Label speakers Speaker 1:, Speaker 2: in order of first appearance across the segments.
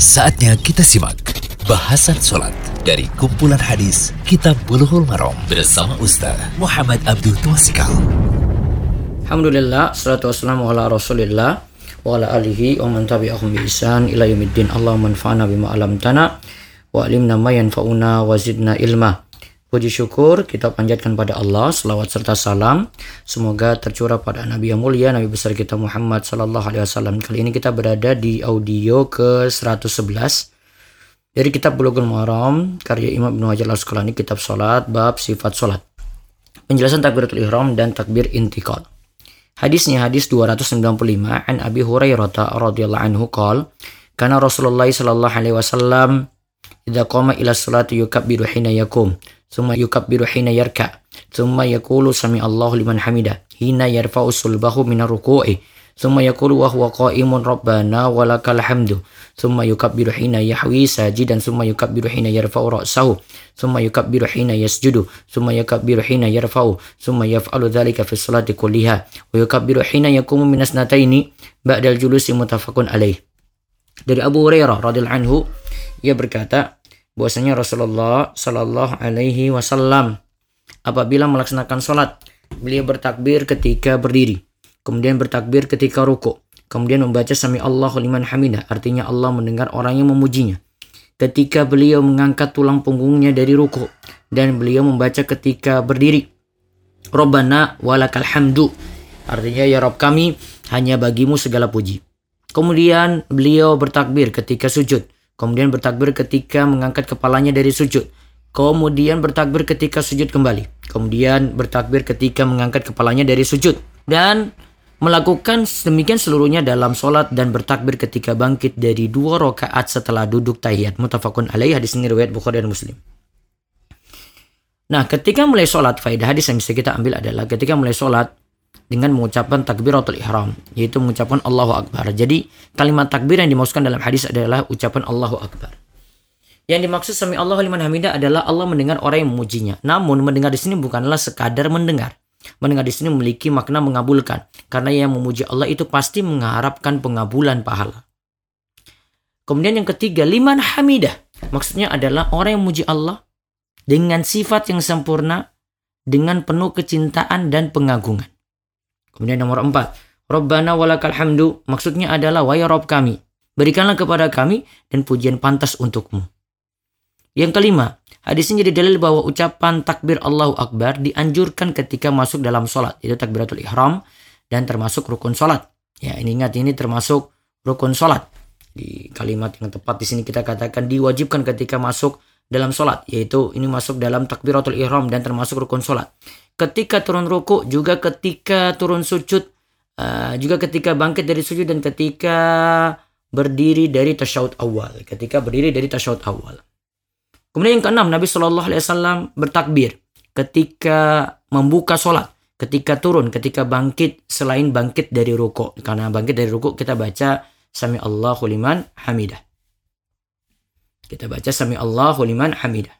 Speaker 1: Saatnya kita simak bahasan sholat dari kumpulan hadis Kitab Bulughul Maram bersama Ustaz Muhammad Abdul Twasikal.
Speaker 2: Alhamdulillah, salatu wassalamu ala rasulillah wa ala alihi wa man tabi'ahum bi ihsan ila yaumiddin. Allahumma anfa'na bima alamtana wa alimna ma yanfa'una wa zidna ilma. Puji syukur kita panjatkan pada Allah, selawat serta salam. Semoga tercurah pada Nabi yang mulia, Nabi besar kita Muhammad Sallallahu Alaihi Wasallam. Kali ini kita berada di audio ke 111 dari kitab Bulughul Maram karya Imam Ibnu Hajar Al-Asqalani kitab salat bab sifat salat. Penjelasan takbiratul ihram dan takbir intikal. Hadisnya hadis 295 an Abi Hurairah radhiyallahu anhu qol kana Rasulullah sallallahu alaihi wasallam idza qama ila salati yukabbiru hina yakum thumma yukabbiru hina yarka. Thumma yaqulu sami Allahu liman hamida. Hina yarfa'u sulbahu min ruku'i. Thumma yaqulu wa huwa qa'imun rabbana walakal hamdu. Thumma yukabbiru hina yahwi sajidan. Thumma yukabbiru hina yarfa'u ra'sahu. Thumma yukabbiru hina yasjudu. Thumma yukabbiru hina yarfa'u. Thumma yaf'alu dhalika fi kulliha. Wa yukabbiru hina yakumu ba'dal julusi mutafaqun alaih dari Abu Hurairah radhiyallahu anhu ia berkata bahwasanya Rasulullah Shallallahu Alaihi Wasallam apabila melaksanakan sholat beliau bertakbir ketika berdiri kemudian bertakbir ketika ruku kemudian membaca sami Allahu liman hamidah artinya Allah mendengar orang yang memujinya. Ketika beliau mengangkat tulang punggungnya dari ruku dan beliau membaca ketika berdiri Robbana walakal hamdu artinya ya Rob kami hanya bagimu segala puji. Kemudian beliau bertakbir ketika sujud kemudian bertakbir ketika mengangkat kepalanya dari sujud, kemudian bertakbir ketika sujud kembali, kemudian bertakbir ketika mengangkat kepalanya dari sujud, dan melakukan demikian seluruhnya dalam sholat dan bertakbir ketika bangkit dari dua rakaat setelah duduk tahiyat. Mutafakun alaih hadis ini riwayat Bukhari dan Muslim. Nah, ketika mulai sholat, faedah hadis yang bisa kita ambil adalah ketika mulai sholat, dengan mengucapkan takbiratul ihram yaitu mengucapkan Allahu akbar. Jadi kalimat takbir yang dimaksudkan dalam hadis adalah ucapan Allahu akbar. Yang dimaksud sami Allahu liman hamidah adalah Allah mendengar orang yang memujinya. Namun mendengar di sini bukanlah sekadar mendengar. Mendengar di sini memiliki makna mengabulkan karena yang memuji Allah itu pasti mengharapkan pengabulan pahala. Kemudian yang ketiga, liman hamidah. Maksudnya adalah orang yang memuji Allah dengan sifat yang sempurna dengan penuh kecintaan dan pengagungan. Kemudian nomor empat, Rabbana walakal hamdu maksudnya adalah wahai Rob kami. Berikanlah kepada kami dan pujian pantas untukmu. Yang kelima, hadis ini jadi dalil bahwa ucapan takbir Allahu Akbar dianjurkan ketika masuk dalam sholat. Itu takbiratul ihram dan termasuk rukun sholat. Ya ini ingat ini termasuk rukun sholat. Di kalimat yang tepat di sini kita katakan diwajibkan ketika masuk dalam sholat. Yaitu ini masuk dalam takbiratul ihram dan termasuk rukun sholat ketika turun ruku, juga ketika turun sujud, uh, juga ketika bangkit dari sujud dan ketika berdiri dari tasyahud awal. Ketika berdiri dari tasyahud awal. Kemudian yang keenam, Nabi Shallallahu Alaihi Wasallam bertakbir ketika membuka sholat, ketika turun, ketika bangkit selain bangkit dari ruku. Karena bangkit dari ruku kita baca Sami Allahu liman hamidah. Kita baca Sami Allahu liman hamidah.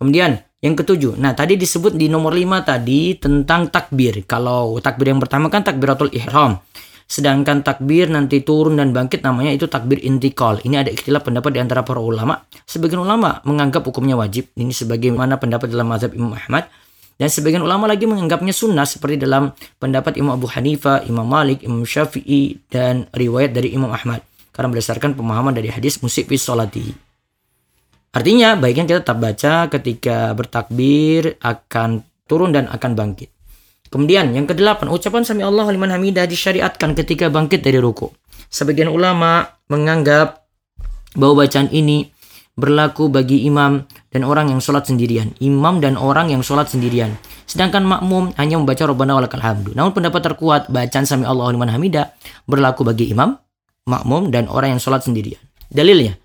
Speaker 2: Kemudian yang ketujuh, nah tadi disebut di nomor lima tadi tentang takbir. Kalau takbir yang pertama kan takbiratul ihram. Sedangkan takbir nanti turun dan bangkit namanya itu takbir intikal. Ini ada ikhtilaf pendapat di antara para ulama. Sebagian ulama menganggap hukumnya wajib. Ini sebagaimana pendapat dalam mazhab Imam Ahmad. Dan sebagian ulama lagi menganggapnya sunnah seperti dalam pendapat Imam Abu Hanifah, Imam Malik, Imam Syafi'i, dan riwayat dari Imam Ahmad. Karena berdasarkan pemahaman dari hadis musik fi sholatihi. Artinya baiknya kita tetap baca ketika bertakbir akan turun dan akan bangkit. Kemudian yang kedelapan, ucapan sami Allah liman hamidah disyariatkan ketika bangkit dari ruku. Sebagian ulama menganggap bahwa bacaan ini berlaku bagi imam dan orang yang sholat sendirian. Imam dan orang yang sholat sendirian. Sedangkan makmum hanya membaca Rabbana walakal hamdu. Namun pendapat terkuat bacaan sami Allah liman hamidah berlaku bagi imam, makmum dan orang yang sholat sendirian. Dalilnya,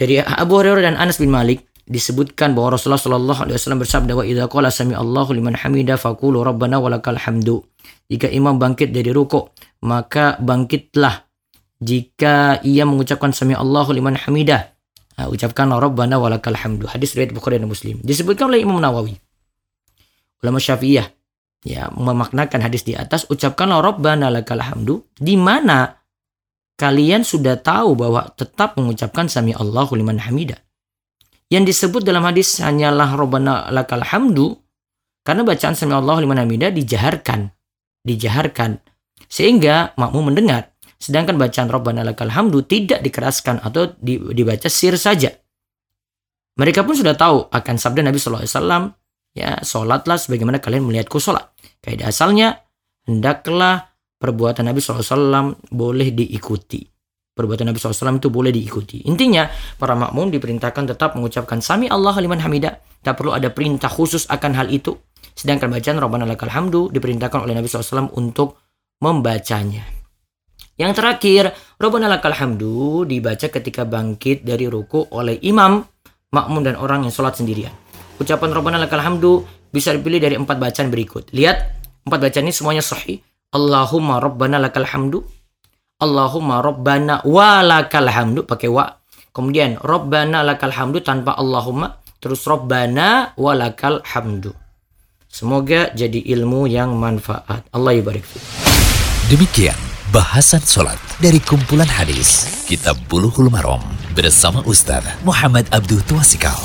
Speaker 2: dari Abu Hurairah dan Anas bin Malik disebutkan bahwa Rasulullah Shallallahu Alaihi Wasallam bersabda wa idza qala sami Allahu liman hamida faqulu rabbana walakal hamdu. Jika imam bangkit dari ruku, maka bangkitlah jika ia mengucapkan sami Allahu liman hamida. Nah, ucapkanlah rabbana walakal hamdu. Hadis riwayat Bukhari dan Muslim. Disebutkan oleh Imam Nawawi. Ulama Syafi'iyah ya memaknakan hadis di atas ucapkanlah rabbana lakal hamdu di mana kalian sudah tahu bahwa tetap mengucapkan sami Allahu liman hamida. Yang disebut dalam hadis hanyalah Rabbana lakal hamdu karena bacaan sami Allahu liman hamida dijaharkan. Dijaharkan. Sehingga makmum mendengar. Sedangkan bacaan Rabbana lakal hamdu tidak dikeraskan atau dibaca sir saja. Mereka pun sudah tahu akan sabda Nabi SAW, ya sholatlah sebagaimana kalian melihatku sholat. Kaidah asalnya, hendaklah perbuatan Nabi SAW boleh diikuti. Perbuatan Nabi SAW itu boleh diikuti. Intinya, para makmum diperintahkan tetap mengucapkan Sami Allah liman hamidah. Tak perlu ada perintah khusus akan hal itu. Sedangkan bacaan Rabbana lakal hamdu diperintahkan oleh Nabi SAW untuk membacanya. Yang terakhir, Rabbana lakal hamdu dibaca ketika bangkit dari ruku oleh imam, makmum dan orang yang sholat sendirian. Ucapan Rabbana lakal hamdu bisa dipilih dari empat bacaan berikut. Lihat, empat bacaan ini semuanya sahih. Allahumma Rabbana lakal hamdu. Allahumma Rabbana walakal hamdu pakai wa. Kemudian Rabbana lakal hamdu tanpa Allahumma. Terus Rabbana walakal hamdu. Semoga jadi ilmu yang manfaat. Allah ibarik.
Speaker 1: Demikian bahasan sholat dari kumpulan hadis Kitab Bulughul Maram bersama Ustaz Muhammad Abdul Tuasikal.